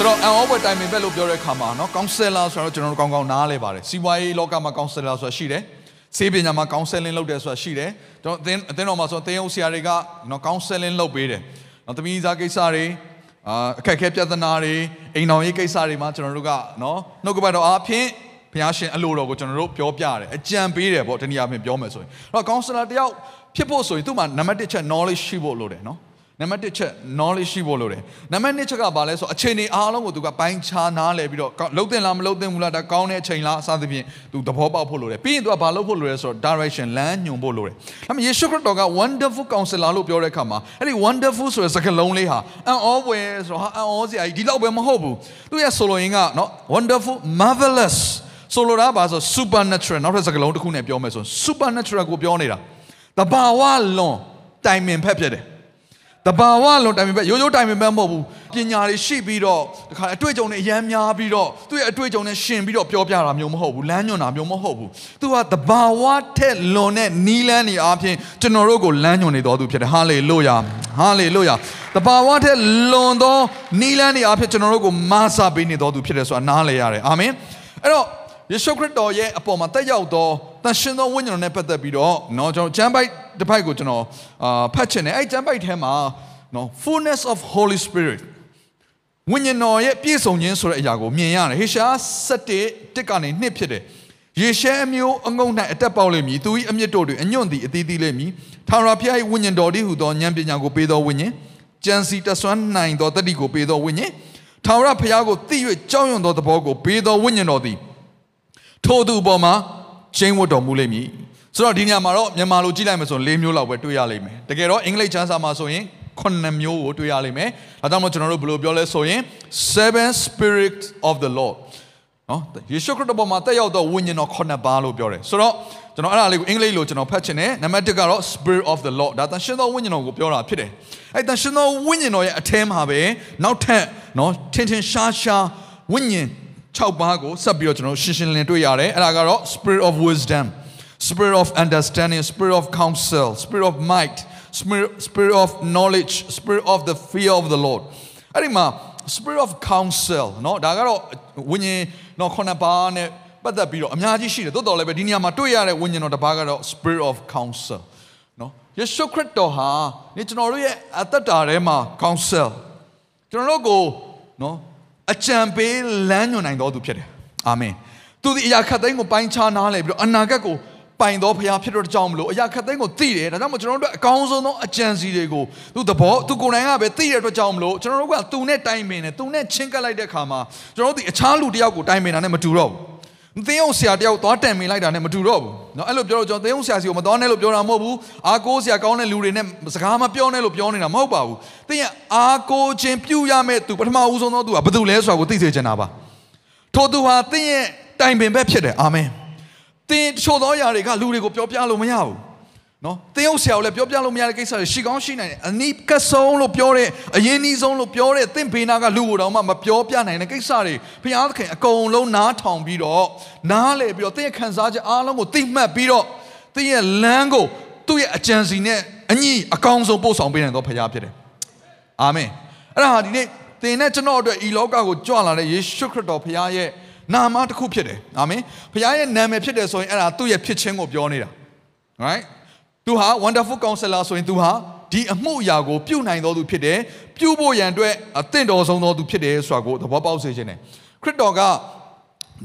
ဆိုတော့အန်အောဘွယ်တိုင်ပင်ဘက်လို့ပြောတဲ့အခါမှာเนาะကောင်ဆယ်လာဆိုတော့ကျွန်တော်တို့ကောင်းကောင်းနားလဲပါတယ်စီးပွားရေးလောကမှာကောင်ဆယ်လာဆိုတာရှိတယ်စေပညာမှာကောင်ဆယ်လင်းလုပ်တယ်ဆိုတာရှိတယ်ကျွန်တော်အသင်းအသင်းတော်မှာဆိုတော့သင်းအုပ်ဆရာတွေကเนาะကောင်ဆယ်လင်းလုပ်ပေးတယ်เนาะသမီးစားကိစ္စတွေအာအခက်အခဲပြဿနာတွေအိမ်တော်ရေးကိစ္စတွေမှာကျွန်တော်တို့ကเนาะနှုတ်ကပတ်တော်အားဖြင့်ဘုရားရှင်အလိုတော်ကိုကျွန်တော်တို့ပြောပြတယ်အကြံပေးတယ်ပေါ့တနည်းအားဖြင့်ပြောမယ်ဆိုရင်အဲ့တော့ကောင်ဆယ်လာတယောက်ဖြစ်ဖို့ဆိုရင်သူ့မှာနံပါတ်1ချက် knowledge ရှိဖို့လိုတယ်เนาะ နံပါတ်1ချက် knowledge ရှိဖို့လိုတယ်နံပါတ်2ချက်ကဘာလဲဆိုအခြေအနေအားလုံးကိုသူကပိုင်းခြားနားလည်ပြီးတော့လှုပ်တင်လားမလှုပ်တင်ဘူးလားဒါကောင်းတဲ့အချိန်လားအစသဖြင့်သူသဘောပေါက်ဖို့လိုတယ်ပြီးရင်သူကဘာလုပ်ဖို့လိုလဲဆိုတော့ direction လမ်းညွှန်ဖို့လိုတယ်ဒါပေမဲ့ယေရှုခရစ်တော်က wonderful counselor လို့ပြောတဲ့အခါမှာအဲ့ဒီ wonderful ဆိုတဲ့စကားလုံးလေးဟာအံ့ဩဖွယ်ဆိုတော့ဟာအံ့ဩစရာကြီးဒီလောက်ပဲမဟုတ်ဘူးသူရဲ့ဆိုလိုရင်းကနော် wonderful marvelous ဆိုလိုတာဘာဆို supernatural နောက်ထပ်စကားလုံးတစ်ခုနဲ့ပြောမယ်ဆို supernatural ကိုပြောနေတာတဘာဝလွန်တိုင်ပင်ဖက်ဖြစ်တယ် တဘာဝလုံးတိုင်ပင်ပဲရိုးရိုးတိုင်ပင်ပဲမဟုတ်ဘူးပညာတွေရှိပြီးတော့တခါအတွေ့အကြုံတွေအများများပြီးတော့သူ့ရဲ့အတွေ့အကြုံနဲ့ရှင်ပြီးတော့ပြောပြတာမျိုးမဟုတ်ဘူးလမ်းညွှန်တာမျိုးမဟုတ်ဘူးသူကတဘာဝထက်လွန်တဲ့နီးလန်းနေအားဖြင့်ကျွန်တော်တို့ကိုလမ်းညွှန်နေတော်သူဖြစ်တယ်ဟာလေလုယာဟာလေလုယာတဘာဝထက်လွန်သောနီးလန်းနေအားဖြင့်ကျွန်တော်တို့ကိုမဆာပေးနေတော်သူဖြစ်တယ်ဆိုတာနားလည်ရတယ်အာမင်အဲ့တော့ယေရှုခရစ်တော်ရဲ့အပေါ်မှာတက်ရောက်သောတန်ရှင်သောဝိညာဉ်တော်နဲ့ပတ်သက်ပြီးတော့เนาะကျွန်တော်ကျမ်းပိုက် တစ်ပိုက်ကိုကျွန်တော်အာဖတ်ချင်တယ်အဲ့ကျမ်းပိုက်ထဲမှာနော် fullness of holy spirit ဝိညာဉ်တော်ရဲ့ပြည့်စုံခြင်းဆိုတဲ့အရာကိုမြင်ရတယ်ဟေရှာ7တစ်ကနေ2ဖြစ်တယ်ယေရှဲအမျိုးအငုံ၌အသက်ပေါက်လိမ့်မည်သူ၏အမြင့်တို့တွင်အညွန့်သည်အသီးသီးလိမ့်မည်ထာဝရဘုရား၏ဝိညာဉ်တော်တည်းဟူသောဉာဏ်ပညာကိုပေးသောဝိညာဉ်ကြံစီတဆွမ်းနိုင်သောတတိကိုပေးသောဝိညာဉ်ထာဝရဘုရားကိုသိ၍ကြောက်ရွံ့သောသဘောကိုပေးသောဝိညာဉ်တော်သည်ထိုသူပေါ်မှာကျိန်းဝတ်တော်မူလိမ့်မည် ဆိုတော့ဒီညမှာတော့မြန်မာလိုကြည့်လိုက်မယ်ဆိုရင်၄မျိုးလောက်ပဲတွေ့ရလိမ့်မယ်တကယ်တော့အင်္ဂလိပ်ကျမ်းစာမှာဆိုရင်9မျိုးကိုတွေ့ရလိမ့်မယ်ဒါကြောင့်မို့ကျွန်တော်တို့ဘယ်လိုပြောလဲဆိုရင် seven spirits of the lord နော်ယေရှုခရစ်တော်ပေါ်မှာတက်ရောက်သောဝိညာဉ်တော်9ပါးလို့ပြောတယ်ဆိုတော့ကျွန်တော်အဲ့ဒါလေးကိုအင်္ဂလိပ်လိုကျွန်တော်ဖတ်ချင်တယ်နံပါတ်1ကတော့ spirit of the lord ဒါတန်ရှင်သောဝိညာဉ်တော်ကိုပြောတာဖြစ်တယ်အဲ့တန်ရှင်သောဝိညာဉ်တော်ရဲ့အထဲမှာပဲနောက်ထပ်နော်ထင်ထင်ရှားရှားဝိညာဉ်6ပါးကိုဆက်ပြီးတော့ကျွန်တော်ရှင်းရှင်းလင်းလင်းတွေ့ရတယ်အဲ့ဒါကတော့ spirit of wisdom spirit of understanding spirit of counsel spirit of might spirit spirit of knowledge spirit of the fear of the lord အဲ့ဒီမှာ spirit of counsel เนาะဒါကတော့ဝိညာဉ်เนาะခုနှစ်ပါးနဲ့ပတ်သက်ပြီးတော့အများကြီးရှိတယ်တိုးတော်လည်းပဲဒီနေရာမှာတွေ့ရတဲ့ဝိညာဉ်တော်တစ်ပါးကတော့ spirit of counsel เนาะယေရှုခရစ်တော်ဟာဒီကျွန်တော်တို့ရဲ့အသက်တာထဲမှာ counsel ကျွန်တော်တို့ကိုเนาะအကြံပေးလမ်းညွှန်နိုင်တော်သူဖြစ်တယ်အာမင်သူဒီအရာခတ်သိမ်းကိုပိုင်းခြားနားလည်ပြီးတော့အနာဂတ်ကို ပိုင်တော်ဖရားဖြစ်တော့ကြောင်းမလို့အရာခတ်သိမ်းကိုသိတယ်ဒါကြောင့်မို့ကျွန်တော်တို့အကောင်းဆုံးသောအကြံစီတွေကိုသူသဘောသူကိုယ်တိုင်ကပဲသိတဲ့အတွက်ကြောင့်မလို့ကျွန်တော်တို့ကသူနဲ့တိုင်ပင်တယ်သူနဲ့ချင်းကပ်လိုက်တဲ့အခါမှာကျွန်တော်တို့ဒီအခြားလူတစ်ယောက်ကိုတိုင်ပင်တာနဲ့မတူတော့ဘူးသင်းအောင်ဆရာတယောက်သွားတန်ပင်လိုက်တာနဲ့မတူတော့ဘူးเนาะအဲ့လိုပြောတော့ကျွန်တော်သင်းအောင်ဆရာစီကိုမသွားနဲ့လို့ပြောတာမဟုတ်ဘူးအာကိုးဆရာကောင်းတဲ့လူတွေနဲ့စကားမပြောနဲ့လို့ပြောနေတာမဟုတ်ပါဘူးသင်ရအာကိုးခြင်းပြုရမယ့်သူပထမဦးဆုံးသောသူကဘယ်သူလဲဆိုတာကိုသိစေချင်တာပါထိုသူဟာသင်ရဲ့တိုင်ပင်ဘက်ဖြစ်တယ်အာမင် သင်ချို့သောຢာတွေကလူတွေကိုပြောပြလို့မရဘူးနော်သင်ဟုတ်ဆရာကိုလည်းပြောပြလို့မရတဲ့ကိစ္စတွေရှိကောင်းရှိနိုင်တယ်အနိကဆုံးလို့ပြောတဲ့အရင်နီးဆုံးလို့ပြောတဲ့သင်ဘေနာကလူကိုတောင်မှမပြောပြနိုင်တဲ့ကိစ္စတွေဘုရားသခင်အကုန်လုံးနားထောင်ပြီးတော့နားလေပြီးတော့သင်ရဲ့ခံစားချက်အားလုံးကိုသိမှတ်ပြီးတော့သင်ရဲ့လမ်းကိုသူ့ရဲ့အကြံစီနဲ့အညီအကောင်းဆုံးပို့ဆောင်ပေးနိုင်သောဘုရားဖြစ်တယ်အာမင်အဲ့ဒါဟာဒီနေ့သင်နဲ့ကျွန်တော်အတွက်ဤလောကကိုကြွလာတဲ့ယေရှုခရစ်တော်ဘုရားရဲ့ နာမတစ်ခုဖြစ်တယ်အာမင်ဘုရားရဲ့နာမည်ဖြစ်တယ်ဆိုရင်အဲ့ဒါသူ့ရဲ့ဖြစ်ခြင်းကိုပြောနေတာ right သူဟာ wonderful counselor ဆိုရင်သူဟာဒီအမှုအရာကိုပြုနိုင်တော်သူဖြစ်တယ်ပြုဖို့ရန်အတွက်အသင့်တော်ဆုံးတော်သူဖြစ်တယ်ဆိုတာကိုသဘောပေါက်စေခြင်းတယ်ခရစ်တော်က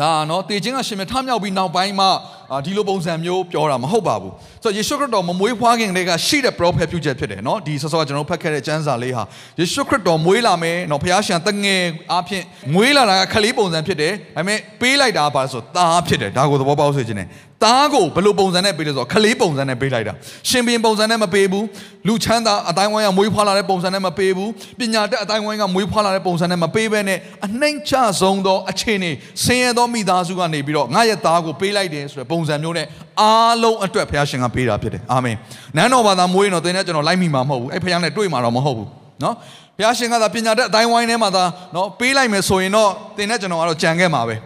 ဒါနော်တေခြင်းကရှင်မထမြောက်ပြီးနောက်ပိုင်းမှာဒီလိုပုံစံမျိုးပြောတာမဟုတ်ပါဘူးဆိုတော့ယေရှုခရစ်တော်မမွေးဖွားခင်တည်းကရှိတဲ့ prophet ပြုချက်ဖြစ်တယ်เนาะဒီဆောစောကကျွန်တော်ဖတ်ခဲ့တဲ့ကျမ်းစာလေးဟာယေရှုခရစ်တော်မွေးလာမယ်เนาะဖခင်ရှင်တငယ်အားဖြင့်မွေးလာတာကခလေးပုံစံဖြစ်တယ်ဒါပေမဲ့ပေးလိုက်တာပါဆိုသားဖြစ်တယ်ဒါကိုသဘောပေါက်စေချင်တယ်သားကိုဘယ်လိုပုံစံနဲ့ပေးလဲဆိုတော့ခလေးပုံစံနဲ့ပေးလိုက်တာရှင်ဘင်ပုံစံနဲ့မပေးဘူးလူချမ်းသာအတိုင်းဝိုင်းကမွေးဖွားလာတဲ့ပုံစံနဲ့မပေးဘူးပညာတတ်အတိုင်းဝိုင်းကမွေးဖွားလာတဲ့ပုံစံနဲ့မပေးဘဲနဲ့အနှိမ့်ချဆုံးသောအခြေအနေဆင်းရဲသောမိသားစုကနေပြီးတော့ငါရဲ့သားကိုပေးလိုက်တယ်ဆိုတဲ့ ပုံစံမျိုးနဲ့အားလုံးအတွက်ဘုရားရှင်ကပေးတာဖြစ်တယ်အာမင်နန်းတော်ဘာသာမွေးရင်တော့သင်နဲ့ကျွန်တော်လိုက်မိမှာမဟုတ်ဘူးအဲ့ဘုရားနဲ့တွေ့မှာတော့မဟုတ်ဘူးနော်ဘုရားရှင်ကသာပညာတတ်အတိုင်းဝိုင်းထဲမှာသာနော်ပေးလိုက်မယ်ဆိုရင်တော့သင်နဲ့ကျွန်တော်ကတော့ကြံခဲ့မှာပဲ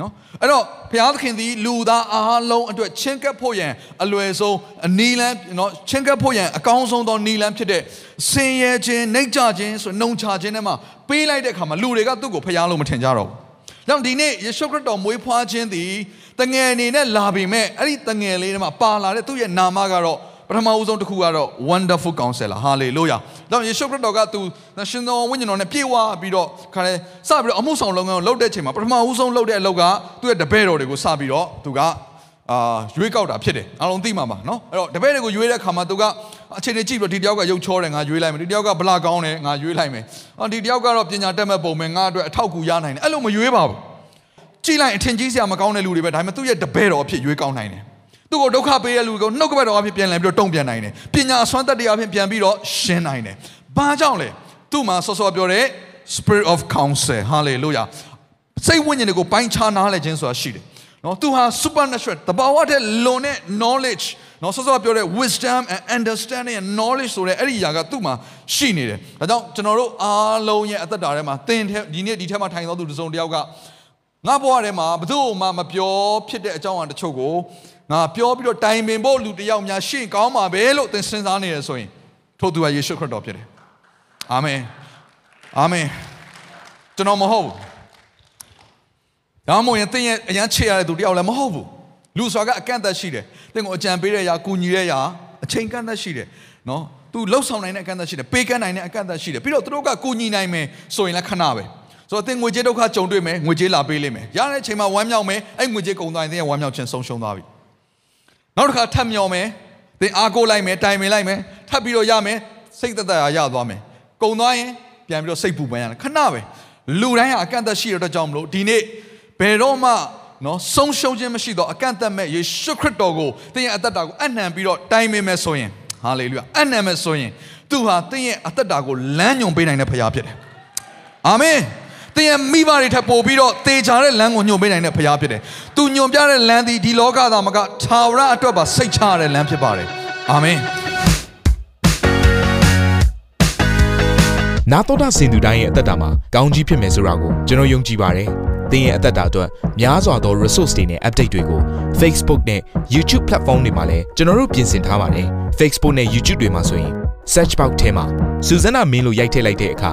နော်အဲ့တော့ဘုရားသခင်သည်လူသားအားလုံးအတွက်ချင်းကပ်ဖို့ရန်အလွယ်ဆုံးအနီးလန်းနော်ချင်းကပ်ဖို့ရန်အကောင်းဆုံးသောနီးလန်းဖြစ်တဲ့ဆင်းရဲခြင်းနှိမ့်ချခြင်းဆိုနှုံချခြင်းတွေမှာပေးလိုက်တဲ့အခါမှာလူတွေကသူ့ကိုဖျားလို့မထင်ကြတော့ဘူး။ဒါကြောင့်ဒီနေ့ယေရှုခရစ်တော်မွေးဖွားခြင်းသည် တငယ်အနေနဲ့လာပြီမဲ့အဲ့ဒီတငယ်လေးတွေမှာပါလာတဲ့သူ့ရဲ့နာမကတော့ပထမဦးဆုံးတစ်ခုကတော့ wonderful counselor hallelujah ဒါကြောင့်ယေရှုခရစ်တော်ကသူရှင်တော်ဝိညာဉ်တော်နဲ့ပြေဝပြီးတော့ခါလဲစပြီးတော့အမှုဆောင်လုပ်ငန်းကိုလုပ်တဲ့အချိန်မှာပထမဦးဆုံးလုပ်တဲ့အလုပ်ကသူ့ရဲ့တပည့်တော်တွေကိုစပြီးတော့သူကအာရွေးကောက်တာဖြစ်တယ်အားလုံးသိမှာပါနော်အဲ့တော့တပည့်တွေကိုရွေးတဲ့ခါမှာသူကအခြေအနေကြည့်ပြီးတော့ဒီတယောက်ကရုပ်ချောတယ်ငါရွေးလိုက်မယ်ဒီတယောက်ကဗလာကောင်းတယ်ငါရွေးလိုက်မယ်အော်ဒီတယောက်ကတော့ပညာတတ်မဲ့ပုံမယ်ငါအတွက်အထောက်အကူရနိုင်တယ်အဲ့လိုမရွေးပါဘူး ကြည့်လိုက်အထင်ကြီးစရာမကောင်းတဲ့လူတွေပဲဒါပေမဲ့သူ့ရဲ့တပည့်တော်အဖြစ်ရွေးကောင်းနိုင်တယ်သူ့ကိုဒုက္ခပေးတဲ့လူကိုနှုတ်ကပတ်တော်အဖြစ်ပြန်လည်ပြီးတော့တုံ့ပြန်နိုင်တယ်ပညာအစွမ်းတတ်တရားအဖြစ်ပြန်ပြီးတော့ရှင်းနိုင်တယ်ဘာကြောင့်လဲသူ့မှာဆော့ဆော့ပြောတဲ့ spirit of counsel hallelujah စိတ်ဝိညာဉ်တွေကိုပိုင်းခြားနားလည်ခြင်းဆိုတာရှိတယ်နော်သူဟာ supernatural တဘာဝတဲ့လွန်တဲ့ knowledge နော်ဆော့ဆော့ပြောတဲ့ wisdom and understanding and knowledge ဆိုတဲ့အဲ့ဒီຢာကသူ့မှာရှိနေတယ်ဒါကြောင့်ကျွန်တော်တို့အားလုံးရဲ့အသက်တာထဲမှာသင်ဒီနေ့ဒီထဲမှာထိုင်သောသူတစ်စုံတစ်ယောက်က ငါဘဝထဲမှာဘယ်သူမှမပြောဖြစ်တဲ့အကြောင်းအရာတချို့ကိုငါပြောပြီးတော့တိုင်ပင်ဖို့လူတစ်ယောက်များရှင့်ကောင်းပါပဲလို့သင်စဉ်းစားနေရဆိုရင်ထို့သူကယေရှုခရစ်တော်ဖြစ်တယ်အာမင်အာမင်ကျွန်တော်မဟုတ်ဘူးဒါမှမဟုတ်ရင်သင်ရဲ့အရန်ချေရတဲ့သူတယောက်လည်းမဟုတ်ဘူးလူဆိုတာကအကန့်အသတ်ရှိတယ်သင်ကိုအကြံပေးတဲ့ຢာကူညီတဲ့ຢာအချိန်ကန့်သတ်ရှိတယ်နော်သူလှုပ်ဆောင်နိုင်တဲ့အကန့်အသတ်ရှိတယ်ပေးကမ်းနိုင်တဲ့အကန့်အသတ်ရှိတယ်ပြီးတော့သူတို့ကကူညီနိုင်မယ်ဆိုရင်လည်းခဏပဲ ဆိုတော့သင်ငွေကြေးဒုက္ခကြုံတွေ့မယ်ငွေကြေးလာပေးလိမ့်မယ်ရတဲ့အချိန်မှာဝမ်းမြောက်မယ်အဲ့ငွေကြေးကုန်သွားရင်သင်ရဲ့ဝမ်းမြောက်ခြင်းဆုံးရှုံးသွားပြီနောက်တစ်ခါထပ်မြော်မယ်သင်အားကိုးလိုက်မယ်တိုင်ပင်လိုက်မယ်ထပ်ပြီးတော့ရမယ်စိတ်သက်သာရသွားမယ်ကုန်သွားရင်ပြန်ပြီးတော့စိတ်ပူပန်ရတယ်ခဏပဲလူတိုင်းဟာအကန့်အသတ်ရှိတဲ့အတွက်ကြောင့်မလို့ဒီနေ့ဘယ်တော့မှနော်ဆုံးရှုံးခြင်းမရှိတော့အကန့်အသတ်မဲ့ယေရှုခရစ်တော်ကိုသင်ရဲ့အသက်တာကိုအနှံပြီးတော့တိုင်ပင်မယ်ဆိုရင်ဟာလေလုယာအနှံမယ်ဆိုရင်သူဟာသင်ရဲ့အသက်တာကိုလမ်းညွန်ပေးနိုင်တဲ့ဖခင်ဖြစ်တယ်အာမင် သင်ရဲ့မိဘတွေထပ်ပို့ပြီးတော့တေချာတဲ့လမ်းကိုညွှန်ပေးနိုင်တဲ့ဖခင်ဖြစ်တယ်။သူညွှန်ပြတဲ့လမ်းသည်ဒီလောကသားမကသာဝရအတွက်ပါစိတ်ချရတဲ့လမ်းဖြစ်ပါတယ်။အာမင်။နာတော်တာစင်သူတိုင်းရဲ့အသက်တာမှာကောင်းကြီးဖြစ်မယ်ဆိုတာကိုကျွန်တော်ယုံကြည်ပါတယ်။သင်ရဲ့အသက်တာအတွက်များစွာသော resource တွေနဲ့ update တွေကို Facebook နဲ့ YouTube platform တွေမှာလည်းကျွန်တော်တို့ပြင်ဆင်ထားပါတယ်။ Facebook နဲ့ YouTube တွေမှာဆိုရင် search box ထဲမှာစုစွမ်းနာမင်းလို့ရိုက်ထည့်လိုက်တဲ့အခါ